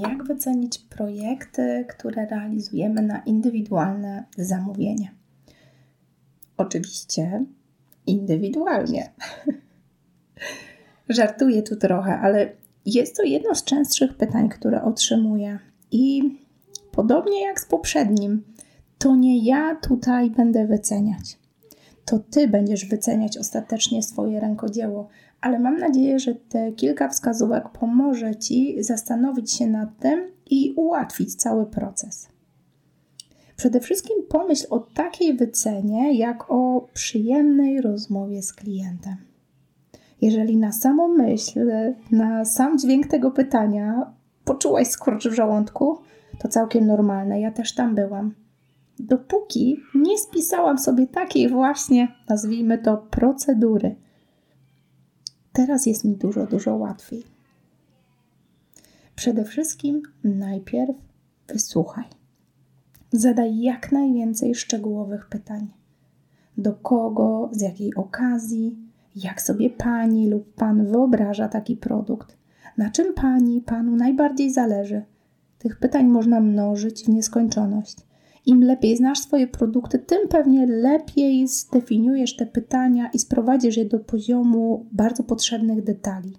Jak wycenić projekty, które realizujemy na indywidualne zamówienie? Oczywiście indywidualnie. Żartuję tu trochę, ale jest to jedno z częstszych pytań, które otrzymuję. I podobnie jak z poprzednim, to nie ja tutaj będę wyceniać. To ty będziesz wyceniać ostatecznie swoje rękodzieło, ale mam nadzieję, że te kilka wskazówek pomoże ci zastanowić się nad tym i ułatwić cały proces. Przede wszystkim pomyśl o takiej wycenie, jak o przyjemnej rozmowie z klientem. Jeżeli na samą myśl, na sam dźwięk tego pytania poczułaś skurcz w żołądku, to całkiem normalne. Ja też tam byłam. Dopóki nie spisałam sobie takiej właśnie, nazwijmy to, procedury. Teraz jest mi dużo, dużo łatwiej. Przede wszystkim najpierw wysłuchaj. Zadaj jak najwięcej szczegółowych pytań. Do kogo, z jakiej okazji, jak sobie pani lub pan wyobraża taki produkt, na czym pani, panu najbardziej zależy. Tych pytań można mnożyć w nieskończoność. Im lepiej znasz swoje produkty, tym pewnie lepiej zdefiniujesz te pytania i sprowadzisz je do poziomu bardzo potrzebnych detali.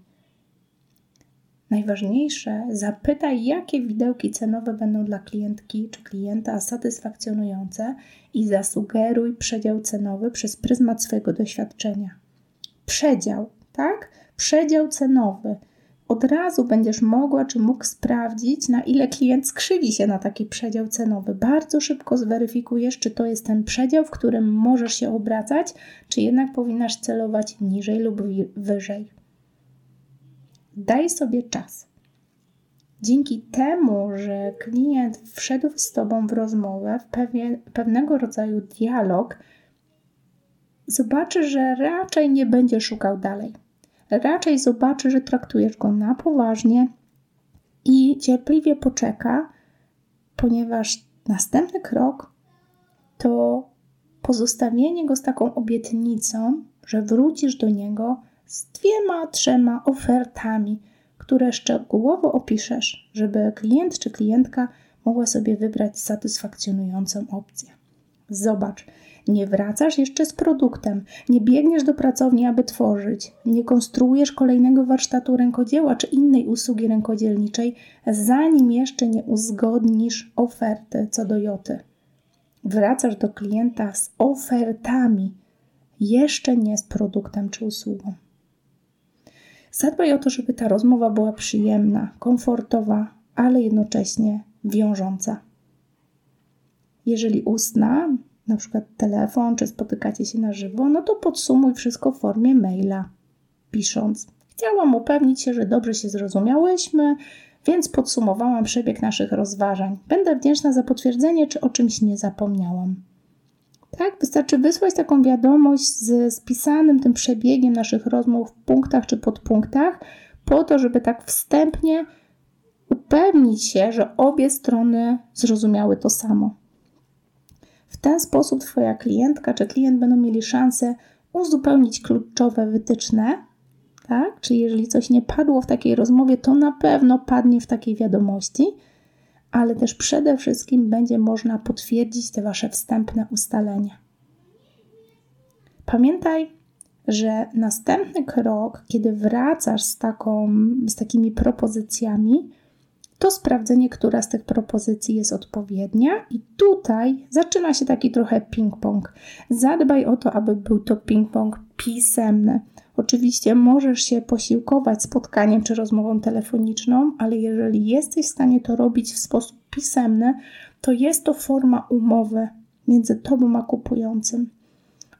Najważniejsze, zapytaj, jakie widełki cenowe będą dla klientki czy klienta satysfakcjonujące i zasugeruj przedział cenowy przez pryzmat swojego doświadczenia. Przedział, tak? Przedział cenowy. Od razu będziesz mogła czy mógł sprawdzić, na ile klient skrzywi się na taki przedział cenowy. Bardzo szybko zweryfikujesz, czy to jest ten przedział, w którym możesz się obracać, czy jednak powinnaś celować niżej lub wyżej. Daj sobie czas. Dzięki temu, że klient wszedł z Tobą w rozmowę, w pewien, pewnego rodzaju dialog, zobaczy, że raczej nie będzie szukał dalej. Raczej zobaczy, że traktujesz go na poważnie i cierpliwie poczeka, ponieważ następny krok to pozostawienie go z taką obietnicą, że wrócisz do niego z dwiema, trzema ofertami, które szczegółowo opiszesz, żeby klient czy klientka mogła sobie wybrać satysfakcjonującą opcję. Zobacz, nie wracasz jeszcze z produktem, nie biegniesz do pracowni, aby tworzyć, nie konstruujesz kolejnego warsztatu rękodzieła czy innej usługi rękodzielniczej, zanim jeszcze nie uzgodnisz oferty co do joty. Wracasz do klienta z ofertami, jeszcze nie z produktem czy usługą. Zadbaj o to, żeby ta rozmowa była przyjemna, komfortowa, ale jednocześnie wiążąca. Jeżeli ustna, na przykład telefon, czy spotykacie się na żywo, no to podsumuj wszystko w formie maila, pisząc. Chciałam upewnić się, że dobrze się zrozumiałyśmy, więc podsumowałam przebieg naszych rozważań. Będę wdzięczna za potwierdzenie, czy o czymś nie zapomniałam. Tak, wystarczy wysłać taką wiadomość z spisanym tym przebiegiem naszych rozmów w punktach czy podpunktach, po to, żeby tak wstępnie upewnić się, że obie strony zrozumiały to samo. W ten sposób Twoja klientka czy klient będą mieli szansę uzupełnić kluczowe wytyczne, tak? Czyli jeżeli coś nie padło w takiej rozmowie, to na pewno padnie w takiej wiadomości ale też przede wszystkim będzie można potwierdzić te Wasze wstępne ustalenia. Pamiętaj, że następny krok, kiedy wracasz z, taką, z takimi propozycjami, to sprawdzenie, która z tych propozycji jest odpowiednia, i tutaj zaczyna się taki trochę ping-pong. Zadbaj o to, aby był to ping-pong pisemny. Oczywiście możesz się posiłkować spotkaniem czy rozmową telefoniczną, ale jeżeli jesteś w stanie to robić w sposób pisemny, to jest to forma umowy między tobą a kupującym.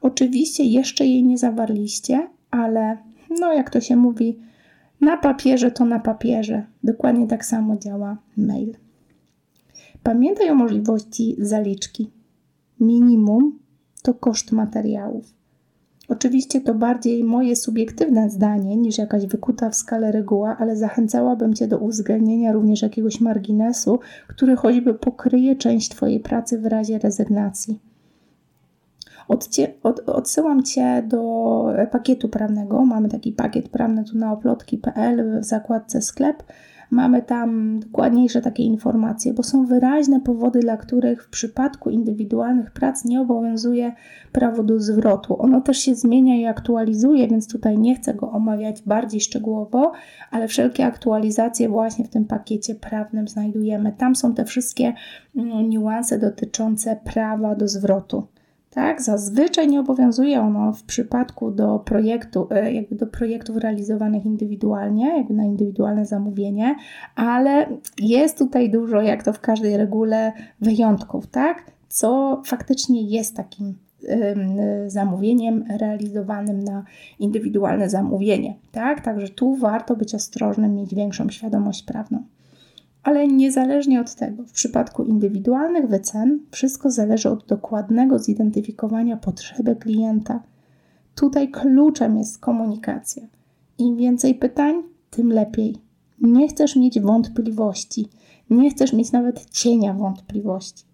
Oczywiście jeszcze jej nie zawarliście, ale no jak to się mówi, na papierze to na papierze. Dokładnie tak samo działa mail. Pamiętaj o możliwości zaliczki. Minimum to koszt materiałów. Oczywiście to bardziej moje subiektywne zdanie niż jakaś wykuta w skalę reguła, ale zachęcałabym Cię do uwzględnienia również jakiegoś marginesu, który choćby pokryje część Twojej pracy w razie rezygnacji. Odcie, od, odsyłam Cię do pakietu prawnego. Mamy taki pakiet prawny tu na oplotki.pl w zakładce sklep. mamy tam dokładniejsze takie informacje, bo są wyraźne powody, dla których w przypadku indywidualnych prac nie obowiązuje prawo do zwrotu. Ono też się zmienia i aktualizuje, więc tutaj nie chcę go omawiać bardziej szczegółowo, ale wszelkie aktualizacje właśnie w tym pakiecie prawnym znajdujemy. Tam są te wszystkie mm, niuanse dotyczące prawa do zwrotu. Tak, zazwyczaj nie obowiązuje ono w przypadku do projektu, e, jakby do projektów realizowanych indywidualnie, jakby na indywidualne zamówienie, ale jest tutaj dużo, jak to w każdej regule, wyjątków, tak? Co faktycznie jest takim zamówieniem realizowanym na indywidualne zamówienie, tak? Także tu warto być ostrożnym, mieć większą świadomość prawną. Ale niezależnie od tego, w przypadku indywidualnych wycen, wszystko zależy od dokładnego zidentyfikowania potrzeby klienta. Tutaj kluczem jest komunikacja. Im więcej pytań, tym lepiej. Nie chcesz mieć wątpliwości, nie chcesz mieć nawet cienia wątpliwości.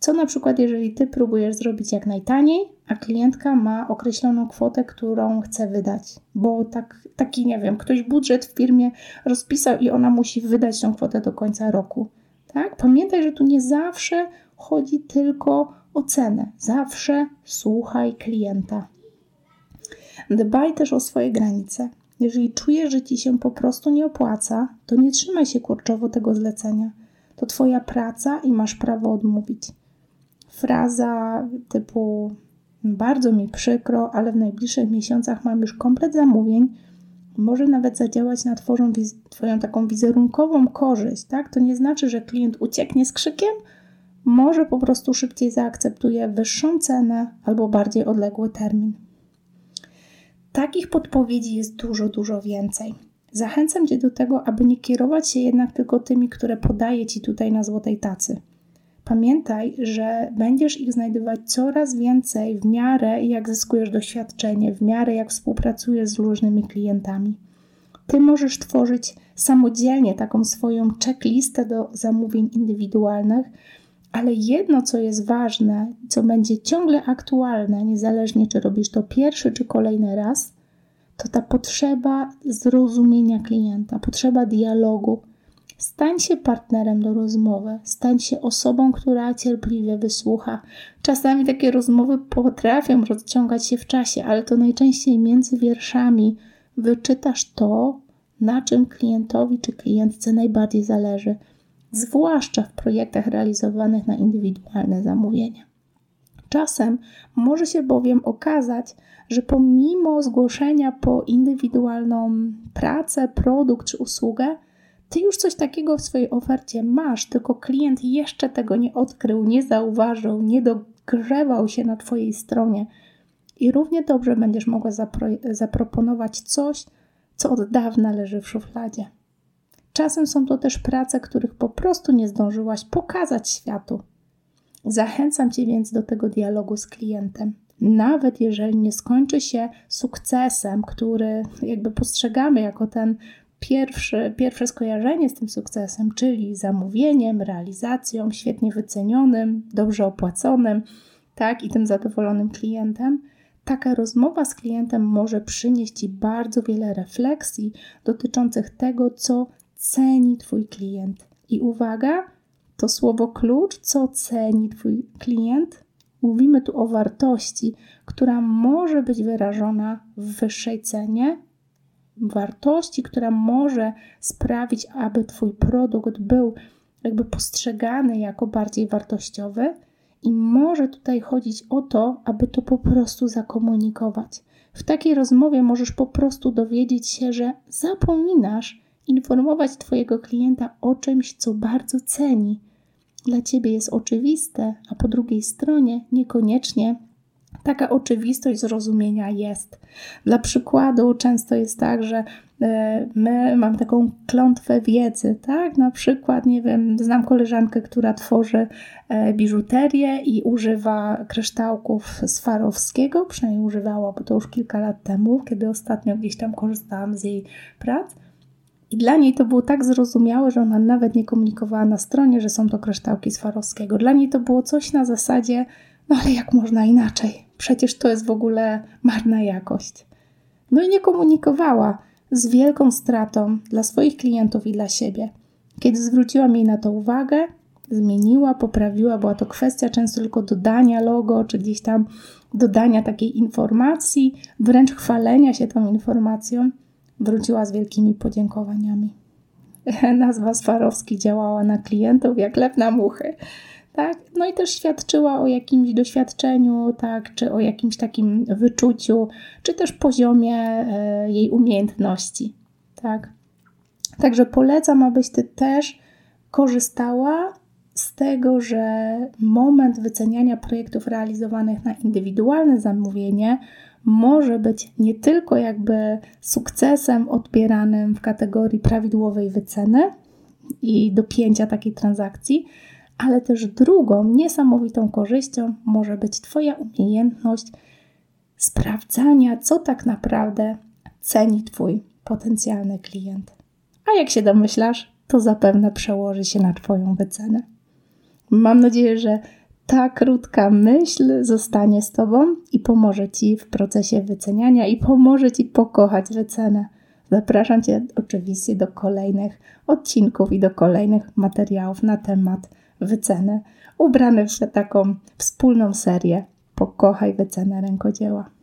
Co na przykład, jeżeli ty próbujesz zrobić jak najtaniej, a klientka ma określoną kwotę, którą chce wydać, bo tak, taki, nie wiem, ktoś budżet w firmie rozpisał i ona musi wydać tą kwotę do końca roku. Tak? Pamiętaj, że tu nie zawsze chodzi tylko o cenę. Zawsze słuchaj klienta. Dbaj też o swoje granice. Jeżeli czujesz, że ci się po prostu nie opłaca, to nie trzymaj się kurczowo tego zlecenia. To twoja praca i masz prawo odmówić fraza typu bardzo mi przykro, ale w najbliższych miesiącach mam już komplet zamówień, może nawet zadziałać na twoją, twoją taką wizerunkową korzyść, tak? To nie znaczy, że klient ucieknie z krzykiem, może po prostu szybciej zaakceptuje wyższą cenę albo bardziej odległy termin. Takich podpowiedzi jest dużo, dużo więcej. Zachęcam Cię do tego, aby nie kierować się jednak tylko tymi, które podaję Ci tutaj na złotej tacy. Pamiętaj, że będziesz ich znajdować coraz więcej w miarę jak zyskujesz doświadczenie, w miarę jak współpracujesz z różnymi klientami. Ty możesz tworzyć samodzielnie taką swoją checklistę do zamówień indywidualnych, ale jedno, co jest ważne, co będzie ciągle aktualne, niezależnie czy robisz to pierwszy czy kolejny raz, to ta potrzeba zrozumienia klienta, potrzeba dialogu, Stań się partnerem do rozmowy, stań się osobą, która cierpliwie wysłucha. Czasami takie rozmowy potrafią rozciągać się w czasie, ale to najczęściej między wierszami wyczytasz to, na czym klientowi czy klientce najbardziej zależy, zwłaszcza w projektach realizowanych na indywidualne zamówienie. Czasem może się bowiem okazać, że pomimo zgłoszenia po indywidualną pracę, produkt czy usługę, ty już coś takiego w swojej ofercie masz, tylko klient jeszcze tego nie odkrył, nie zauważył, nie dogrzewał się na Twojej stronie. I równie dobrze będziesz mogła zapro- zaproponować coś, co od dawna leży w szufladzie. Czasem są to też prace, których po prostu nie zdążyłaś pokazać światu. Zachęcam Cię więc do tego dialogu z klientem. Nawet jeżeli nie skończy się sukcesem, który jakby postrzegamy jako ten pierwsze, pierwsze skojarzenie z tym sukcesem, czyli zamówieniem, realizacją, świetnie wycenionym, dobrze opłaconym, tak, i tym zadowolonym klientem, taka rozmowa z klientem może przynieść Ci bardzo wiele refleksji dotyczących tego, co ceni Twój klient. I uwaga, to słowo klucz, co ceni Twój klient. Mówimy tu o wartości, która może być wyrażona w wyższej cenie wartości, która może sprawić, aby Twój produkt był jakby postrzegany jako bardziej wartościowy. I może tutaj chodzić o to, aby to po prostu zakomunikować. W takiej rozmowie możesz po prostu dowiedzieć się, że zapominasz informować Twojego klienta o czymś, co bardzo ceni. Dla Ciebie jest oczywiste, a po drugiej stronie niekoniecznie taka oczywistość zrozumienia jest. Dla przykładu, często jest tak, że e, my mam taką klątwę wiedzy, tak? Na przykład, nie wiem, znam koleżankę, która tworzy e, biżuterię i używa kryształków Swarowskiego, przynajmniej używała, bo to już kilka lat temu, kiedy ostatnio gdzieś tam korzystałam z jej prac. I dla niej to było tak zrozumiałe, że ona nawet nie komunikowała na stronie, że są to kryształki Swarowskiego. Dla niej to było coś na zasadzie, no ale jak można inaczej? Przecież to jest w ogóle marna jakość. No i nie komunikowała, z wielką stratą dla swoich klientów i dla siebie. Kiedy zwróciłam jej na to uwagę, zmieniła, poprawiła. Była to kwestia często tylko dodania logo, czy gdzieś tam dodania takiej informacji, wręcz chwalenia się tą informacją. Wróciła z wielkimi podziękowaniami. Nazwa Swarowski działała na klientów jak lew na muchy. Tak? No i też świadczyła o jakimś doświadczeniu, tak? czy o jakimś takim wyczuciu, czy też poziomie e, jej umiejętności. Tak? Także polecam, abyś ty też korzystała z tego, że moment wyceniania projektów realizowanych na indywidualne zamówienie może być nie tylko jakby sukcesem odbieranym w kategorii prawidłowej wyceny i dopięcia takiej transakcji, ale też drugą niesamowitą korzyścią może być Twoja umiejętność sprawdzania, co tak naprawdę ceni Twój potencjalny klient. A jak się domyślasz, to zapewne przełoży się na Twoją wycenę. Mam nadzieję, że ta krótka myśl zostanie z Tobą i pomoże Ci w procesie wyceniania i pomoże Ci pokochać wycenę. Zapraszam Cię oczywiście do kolejnych odcinków i do kolejnych materiałów na temat wyceny, ubranych w taką wspólną serię Pokochaj wycenę rękodzieła.